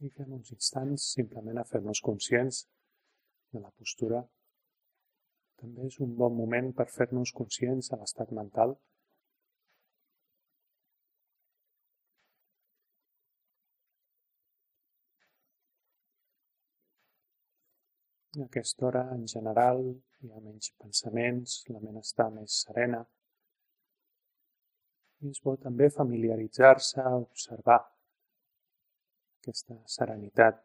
i que en uns instants simplement a fer-nos conscients de la postura. També és un bon moment per fer-nos conscients de l'estat mental. A aquesta hora, en general, hi ha menys pensaments, la ment està més serena. I és bo també familiaritzar-se, observar aquesta serenitat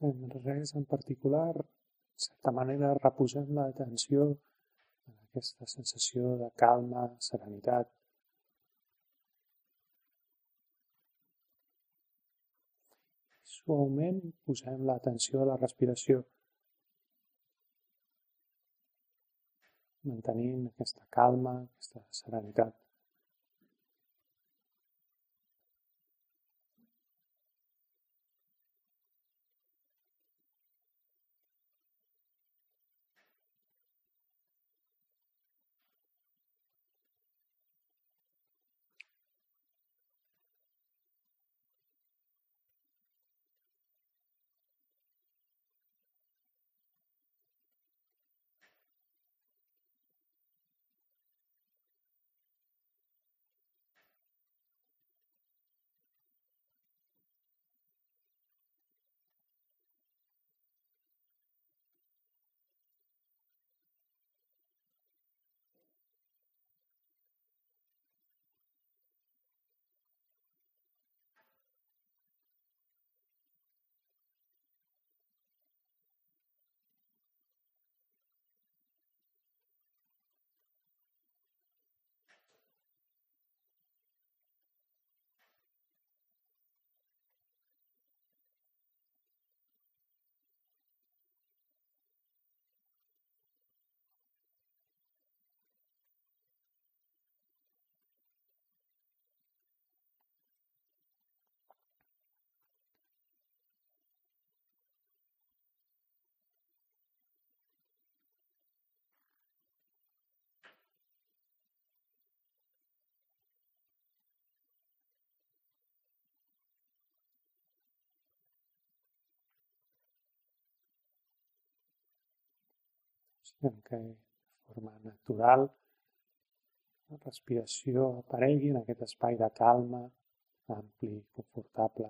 fem res en particular, de certa manera reposem l'atenció en aquesta sensació de calma, serenitat. Suaument posem l'atenció a la respiració, mantenint aquesta calma, aquesta serenitat. Què de forma natural la respiració aparegui en aquest espai de calma, ampli, confortable.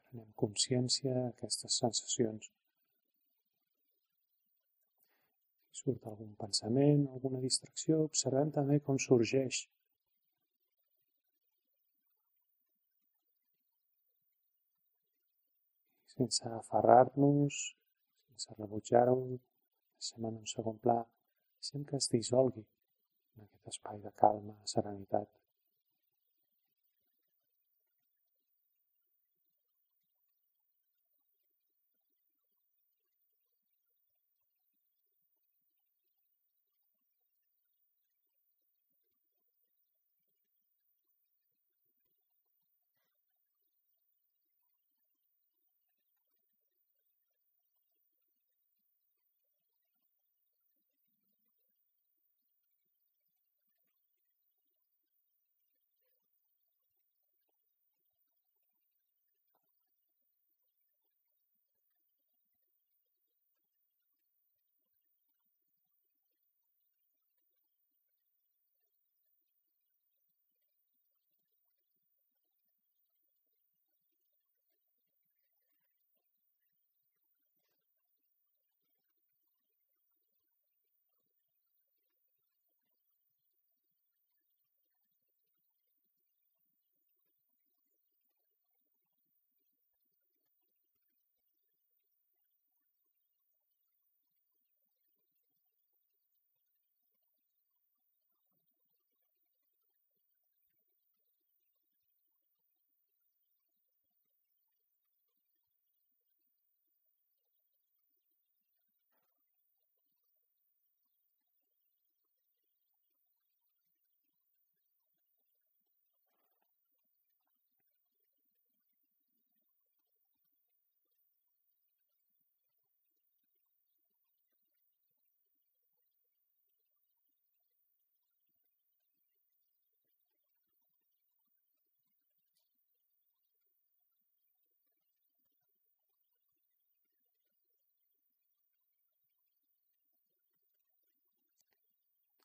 Prenem consciència d'aquestes sensacions. Si surt algun pensament, alguna distracció, observem també com sorgeix sense aferrar-nos, sense rebutjar-ho, deixem en un segon pla, deixem que es dissolgui en aquest espai de calma, serenitat.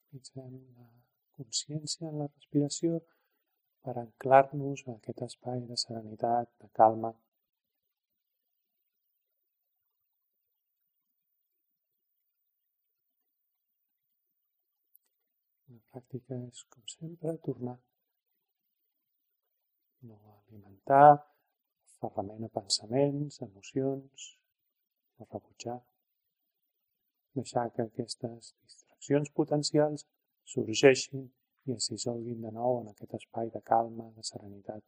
Utilitzem la consciència en la respiració per anclar-nos en aquest espai de serenitat, de calma. La pràctica és, com sempre, tornar. No alimentar, ferrament a pensaments, emocions, no rebutjar. Deixar que aquestes accions potencials sorgeixin i es dissolguin de nou en aquest espai de calma, de serenitat.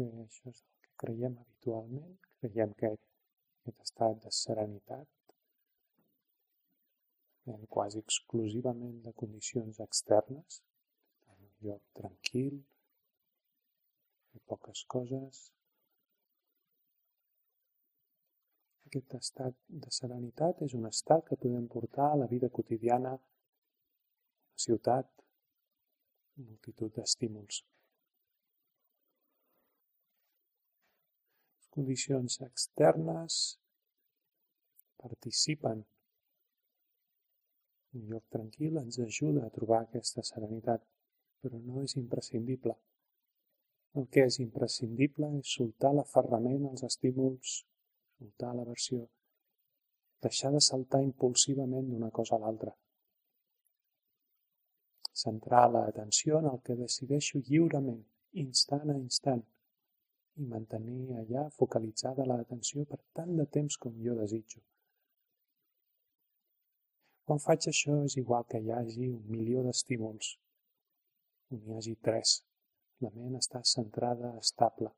Bé, això és el que creiem habitualment. Creiem que aquest estat de serenitat ven quasi exclusivament de condicions externes, en un lloc tranquil, de poques coses. Aquest estat de serenitat és un estat que podem portar a la vida quotidiana, a la ciutat, multitud d'estímuls. Condicions externes participen. Un lloc tranquil ens ajuda a trobar aquesta serenitat, però no és imprescindible. El que és imprescindible és soltar l'aferrament als estímuls, soltar la versió, deixar de saltar impulsivament d'una cosa a l'altra. Centrar l'atenció en el que decideixo lliurement, instant a instant, i mantenir allà focalitzada l'atenció per tant de temps com jo desitjo. Quan faig això és igual que hi hagi un milió d'estímuls, on hi hagi tres. La ment està centrada, estable.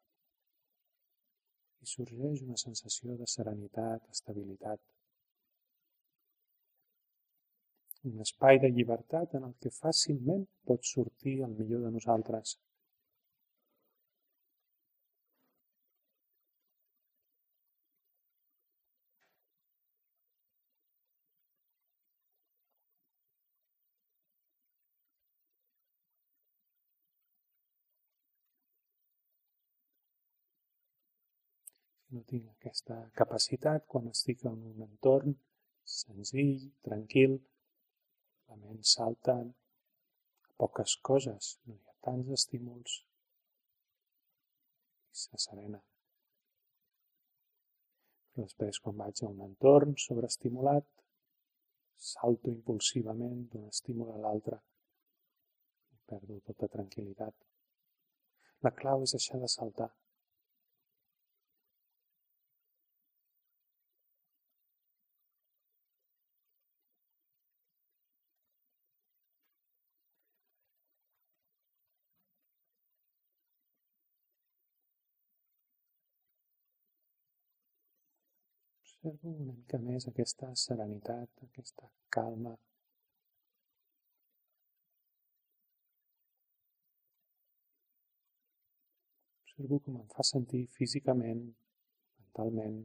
I sorgeix una sensació de serenitat, estabilitat. Un espai de llibertat en el que fàcilment pot sortir el millor de nosaltres, no tinc aquesta capacitat quan estic en un entorn senzill, tranquil, la ment salta a poques coses, no hi ha tants estímuls i s'asserena. Però després, quan vaig a un entorn sobreestimulat, salto impulsivament d'un estímul a l'altre i perdo tota tranquil·litat. La clau és deixar de saltar Observo una mica més aquesta serenitat, aquesta calma. Observo com em fa sentir físicament, mentalment,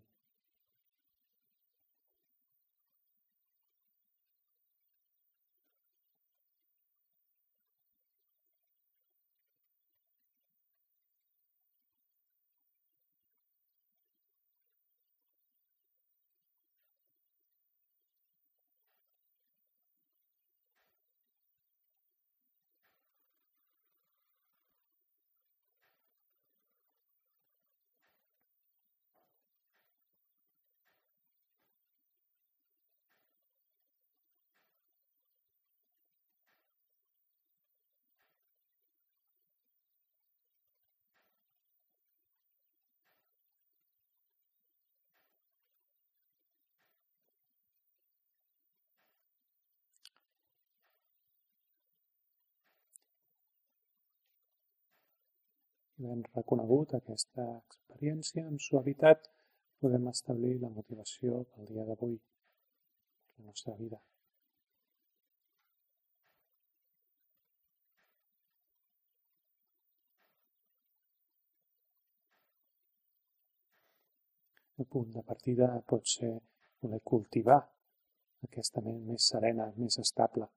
Havent reconegut aquesta experiència amb suavitat, podem establir la motivació pel dia d'avui, la nostra vida. El punt de partida pot ser voler cultivar aquesta ment més serena, més estable.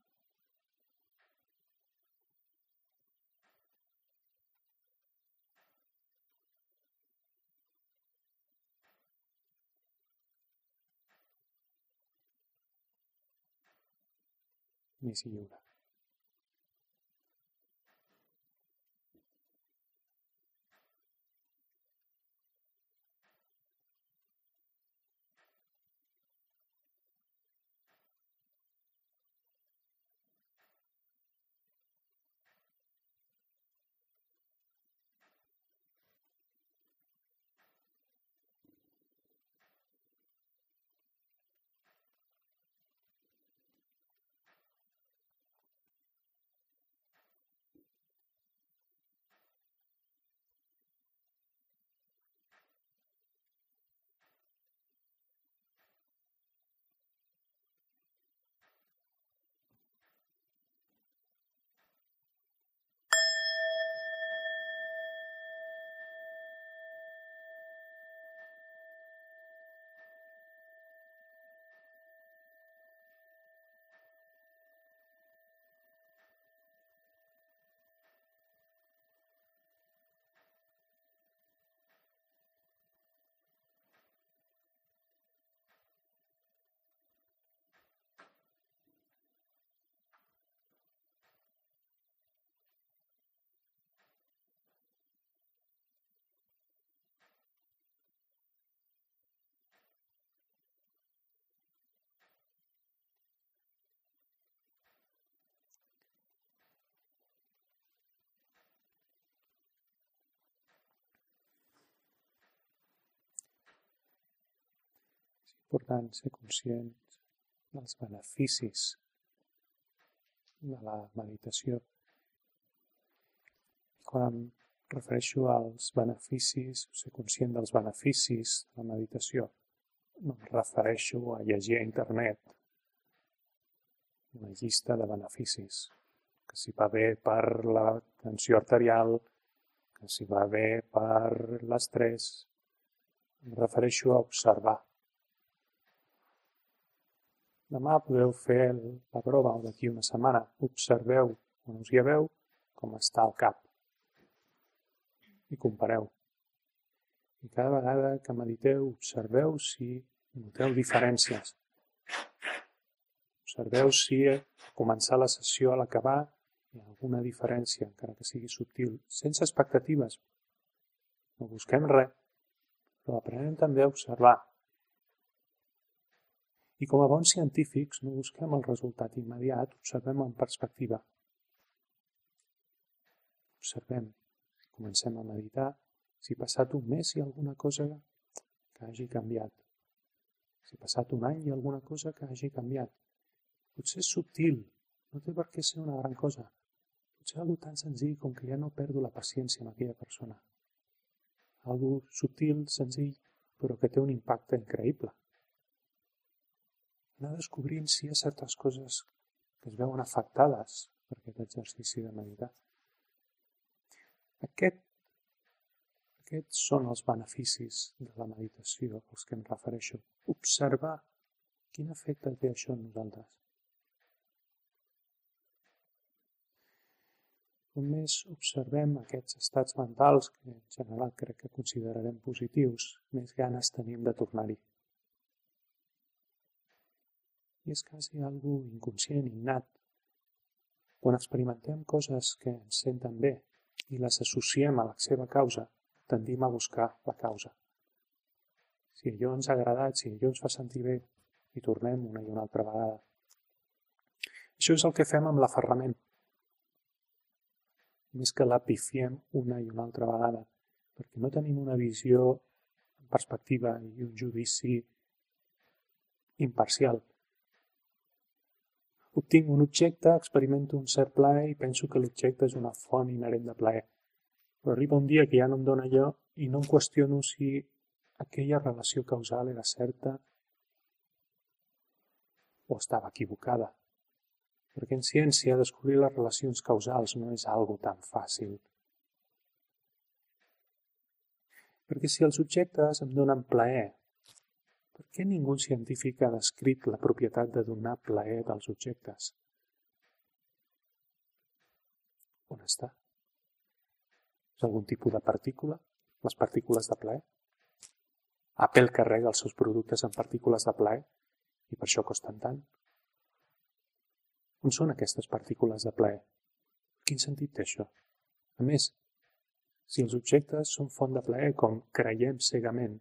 Més lliure. Important ser conscients dels beneficis de la meditació. Quan em refereixo als beneficis, ser conscient dels beneficis de la meditació, no em refereixo a llegir a internet una llista de beneficis, que si va bé per la tensió arterial, que si va bé per l'estrès, em refereixo a observar. Demà podeu fer la prova o d'aquí una setmana. Observeu, quan us hi veu, com està el cap. I compareu. I cada vegada que mediteu, observeu si noteu diferències. Observeu si començar la sessió a l'acabar hi ha alguna diferència, encara que sigui subtil, sense expectatives. No busquem res, però aprenem també a observar. I com a bons científics no busquem el resultat immediat, observem en perspectiva. Observem, comencem a meditar, si passat un mes hi ha alguna cosa que hagi canviat. Si passat un any hi ha alguna cosa que hagi canviat. Potser és subtil, no té per què ser una gran cosa. Potser algo tan senzill com que ja no perdo la paciència amb aquella persona. Algo subtil, senzill, però que té un impacte increïble. Anar descobrint si hi ha certes coses que es veuen afectades per aquest exercici de meditar. Aquest, aquests són els beneficis de la meditació als que em refereixo. Observar quin efecte té això en nosaltres. Com més observem aquests estats mentals, que en general crec que considerarem positius, més ganes tenim de tornar-hi. És quasi algo inconscient, innat. Quan experimentem coses que ens senten bé i les associem a la seva causa, tendim a buscar la causa. Si allò ens ha agradat, si allò ens fa sentir bé, hi tornem una i una altra vegada. Això és el que fem amb l'aferrament més que l'apifiem una i una altra vegada, perquè no tenim una visió en perspectiva i un judici imparcial. Obtinc un objecte, experimento un cert plaer i penso que l'objecte és una font inherent de plaer. Però arriba un dia que ja no em dóna allò i no em qüestiono si aquella relació causal era certa o estava equivocada perquè en ciència descobrir les relacions causals no és algo tan fàcil. Perquè si els objectes em donen plaer, per què ningú científic ha descrit la propietat de donar plaer dels objectes? On està? És algun tipus de partícula? Les partícules de plaer? Apple carrega els seus productes en partícules de plaer i per això costen tant. On són aquestes partícules de plaer? Quin sentit té això? A més, si els objectes són font de plaer com creiem cegament,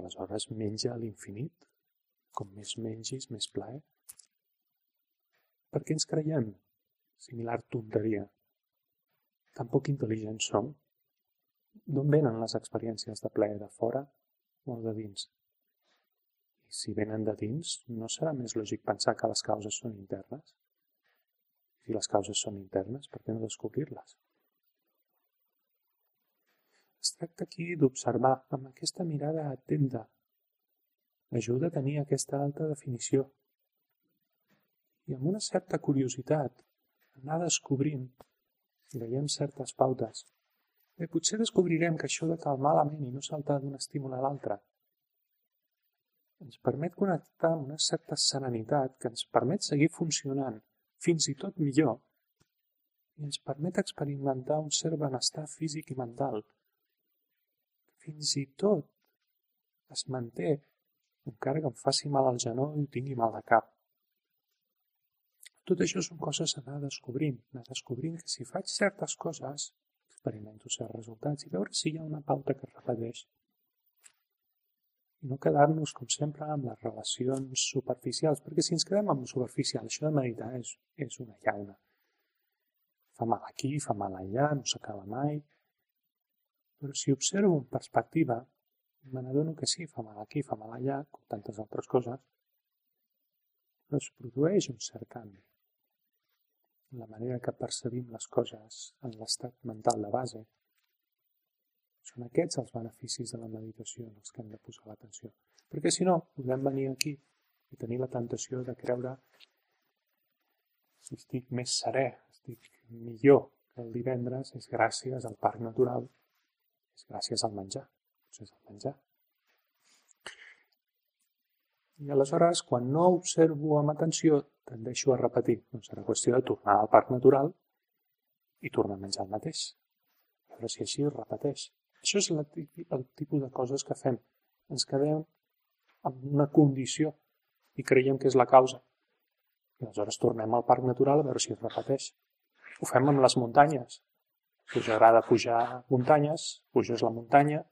aleshores menja a l'infinit? Com més mengis, més plaer? Per què ens creiem? Similar tonteria. Tan poc intel·ligents som? D'on venen les experiències de plaer de fora o de dins? I si venen de dins, no serà més lògic pensar que les causes són internes? Si les causes són internes, per què no descobrir-les? Es tracta aquí d'observar amb aquesta mirada atenta. Ajuda a tenir aquesta alta definició. I amb una certa curiositat, anar descobrint si veiem certes pautes. Bé, potser descobrirem que això de calmar la ment i no saltar d'un estímul a l'altre ens permet connectar amb una certa serenitat que ens permet seguir funcionant fins i tot millor i ens permet experimentar un cert benestar físic i mental. Fins i tot es manté encara que em faci mal al genoll i tingui mal de cap. Tot això són coses a anar descobrint, anar descobrint que si faig certes coses, experimento certs resultats i veure si hi ha una pauta que es repeteix i no quedar-nos, com sempre, amb les relacions superficials, perquè si ens quedem amb superficial, això de meditar és, és una llauna. Fa mal aquí, fa mal allà, no s'acaba mai. Però si observo en perspectiva, me n'adono que sí, fa mal aquí, fa mal allà, com tantes altres coses, però es produeix un cert canvi. La manera que percebim les coses en l'estat mental de base són aquests els beneficis de la meditació en els que hem de posar l'atenció. Perquè si no, podem venir aquí i tenir la tentació de creure si estic més serè, estic millor que el divendres, és gràcies al parc natural, és gràcies al menjar, és el menjar. I aleshores, quan no observo amb atenció, tendeixo a repetir. Doncs serà qüestió de tornar al parc natural i tornar a menjar el mateix. A veure si així repeteix. Això és el tipus de coses que fem. Ens quedem amb una condició i creiem que és la causa. I aleshores tornem al parc natural a veure si es repeteix. Ho fem amb les muntanyes. Si us agrada pujar muntanyes, puges la muntanya,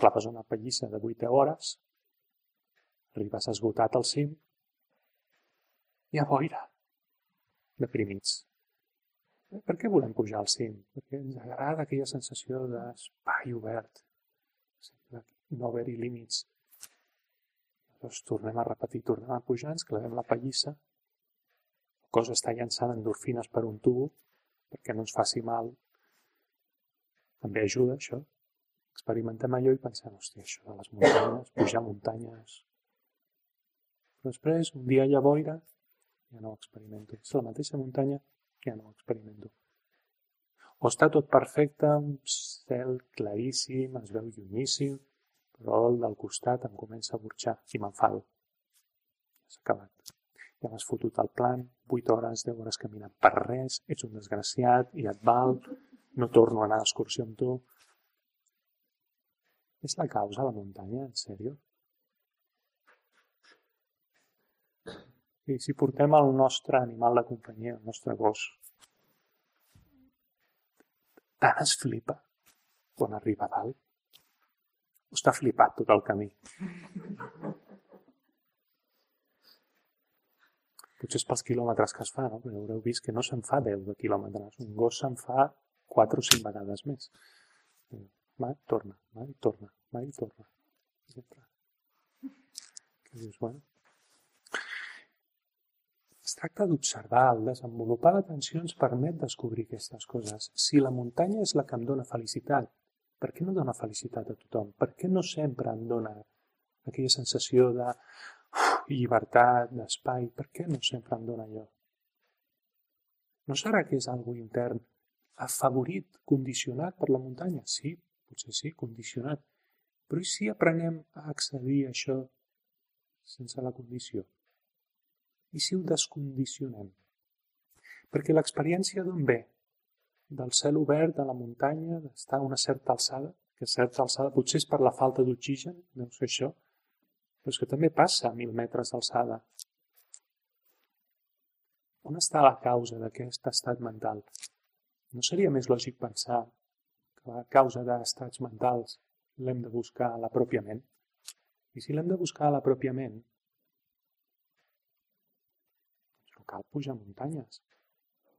clapes una pallissa de 8 hores, Arribes esgotat al cim i a boira, deprimits. Per què volem pujar al cim? Perquè ens agrada aquella sensació d'espai obert, de no haver-hi límits. Llavors tornem a repetir, tornem a pujar, ens clavem la pallissa, el cos està llançant endorfines per un tubo perquè no ens faci mal. També ajuda això. Experimentem allò i pensem, hòstia, això de les muntanyes, pujar muntanyes, però després, un dia hi ha boira, ja no ho experimento. És la mateixa muntanya, ja no ho experimento. O està tot perfecte, un cel claríssim, es veu llunyíssim, però el del costat em comença a burxar i m'enfado. Ja s'ha acabat. Ja m'has fotut el plan, 8 hores, 10 hores caminant per res, ets un desgraciat i et val, no torno a anar d'excursió amb tu. És la causa la muntanya, en sèrio? I si portem el nostre animal de companyia, el nostre gos, tant es flipa quan arriba a dalt. O està flipat tot el camí. Potser és pels quilòmetres que es fa, no? Però haureu vist que no se'n fa 10 de quilòmetres. Un gos se'n fa 4 o 5 vegades més. Va, torna, va, torna, va, i torna. Que dius, bueno, es tracta d'observar, el desenvolupar l'atenció ens permet descobrir aquestes coses. Si la muntanya és la que em dóna felicitat, per què no dóna felicitat a tothom? Per què no sempre em dóna aquella sensació de llibertat, d'espai? Per què no sempre em dóna allò? No serà que és algo intern, afavorit, condicionat per la muntanya? Sí, potser sí, condicionat. Però i si aprenem a accedir a això sense la condició? I si ho descondicionem? Perquè l'experiència d'on ve? Del cel obert, de la muntanya, d'estar a una certa alçada, que certa alçada potser és per la falta d'oxigen, no sé això, però és que també passa a mil metres d'alçada. On està la causa d'aquest estat mental? No seria més lògic pensar que la causa d'estats mentals l'hem de buscar a la pròpia ment? I si l'hem de buscar a la pròpia ment, cal pujar muntanyes.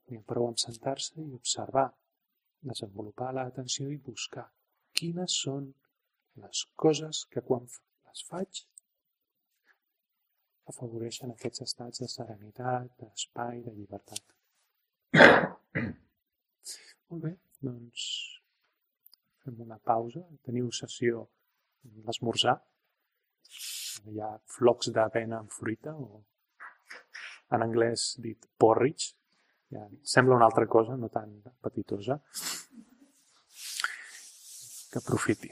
N'hi ha prou amb sentar-se i observar, desenvolupar l'atenció i buscar quines són les coses que quan les faig afavoreixen aquests estats de serenitat, d'espai, de llibertat. Molt bé, doncs fem una pausa. Teniu sessió l'esmorzar. Hi ha flocs d'avena amb fruita o en anglès dit porridge, ja, sembla una altra cosa, no tan petitosa, que aprofiti.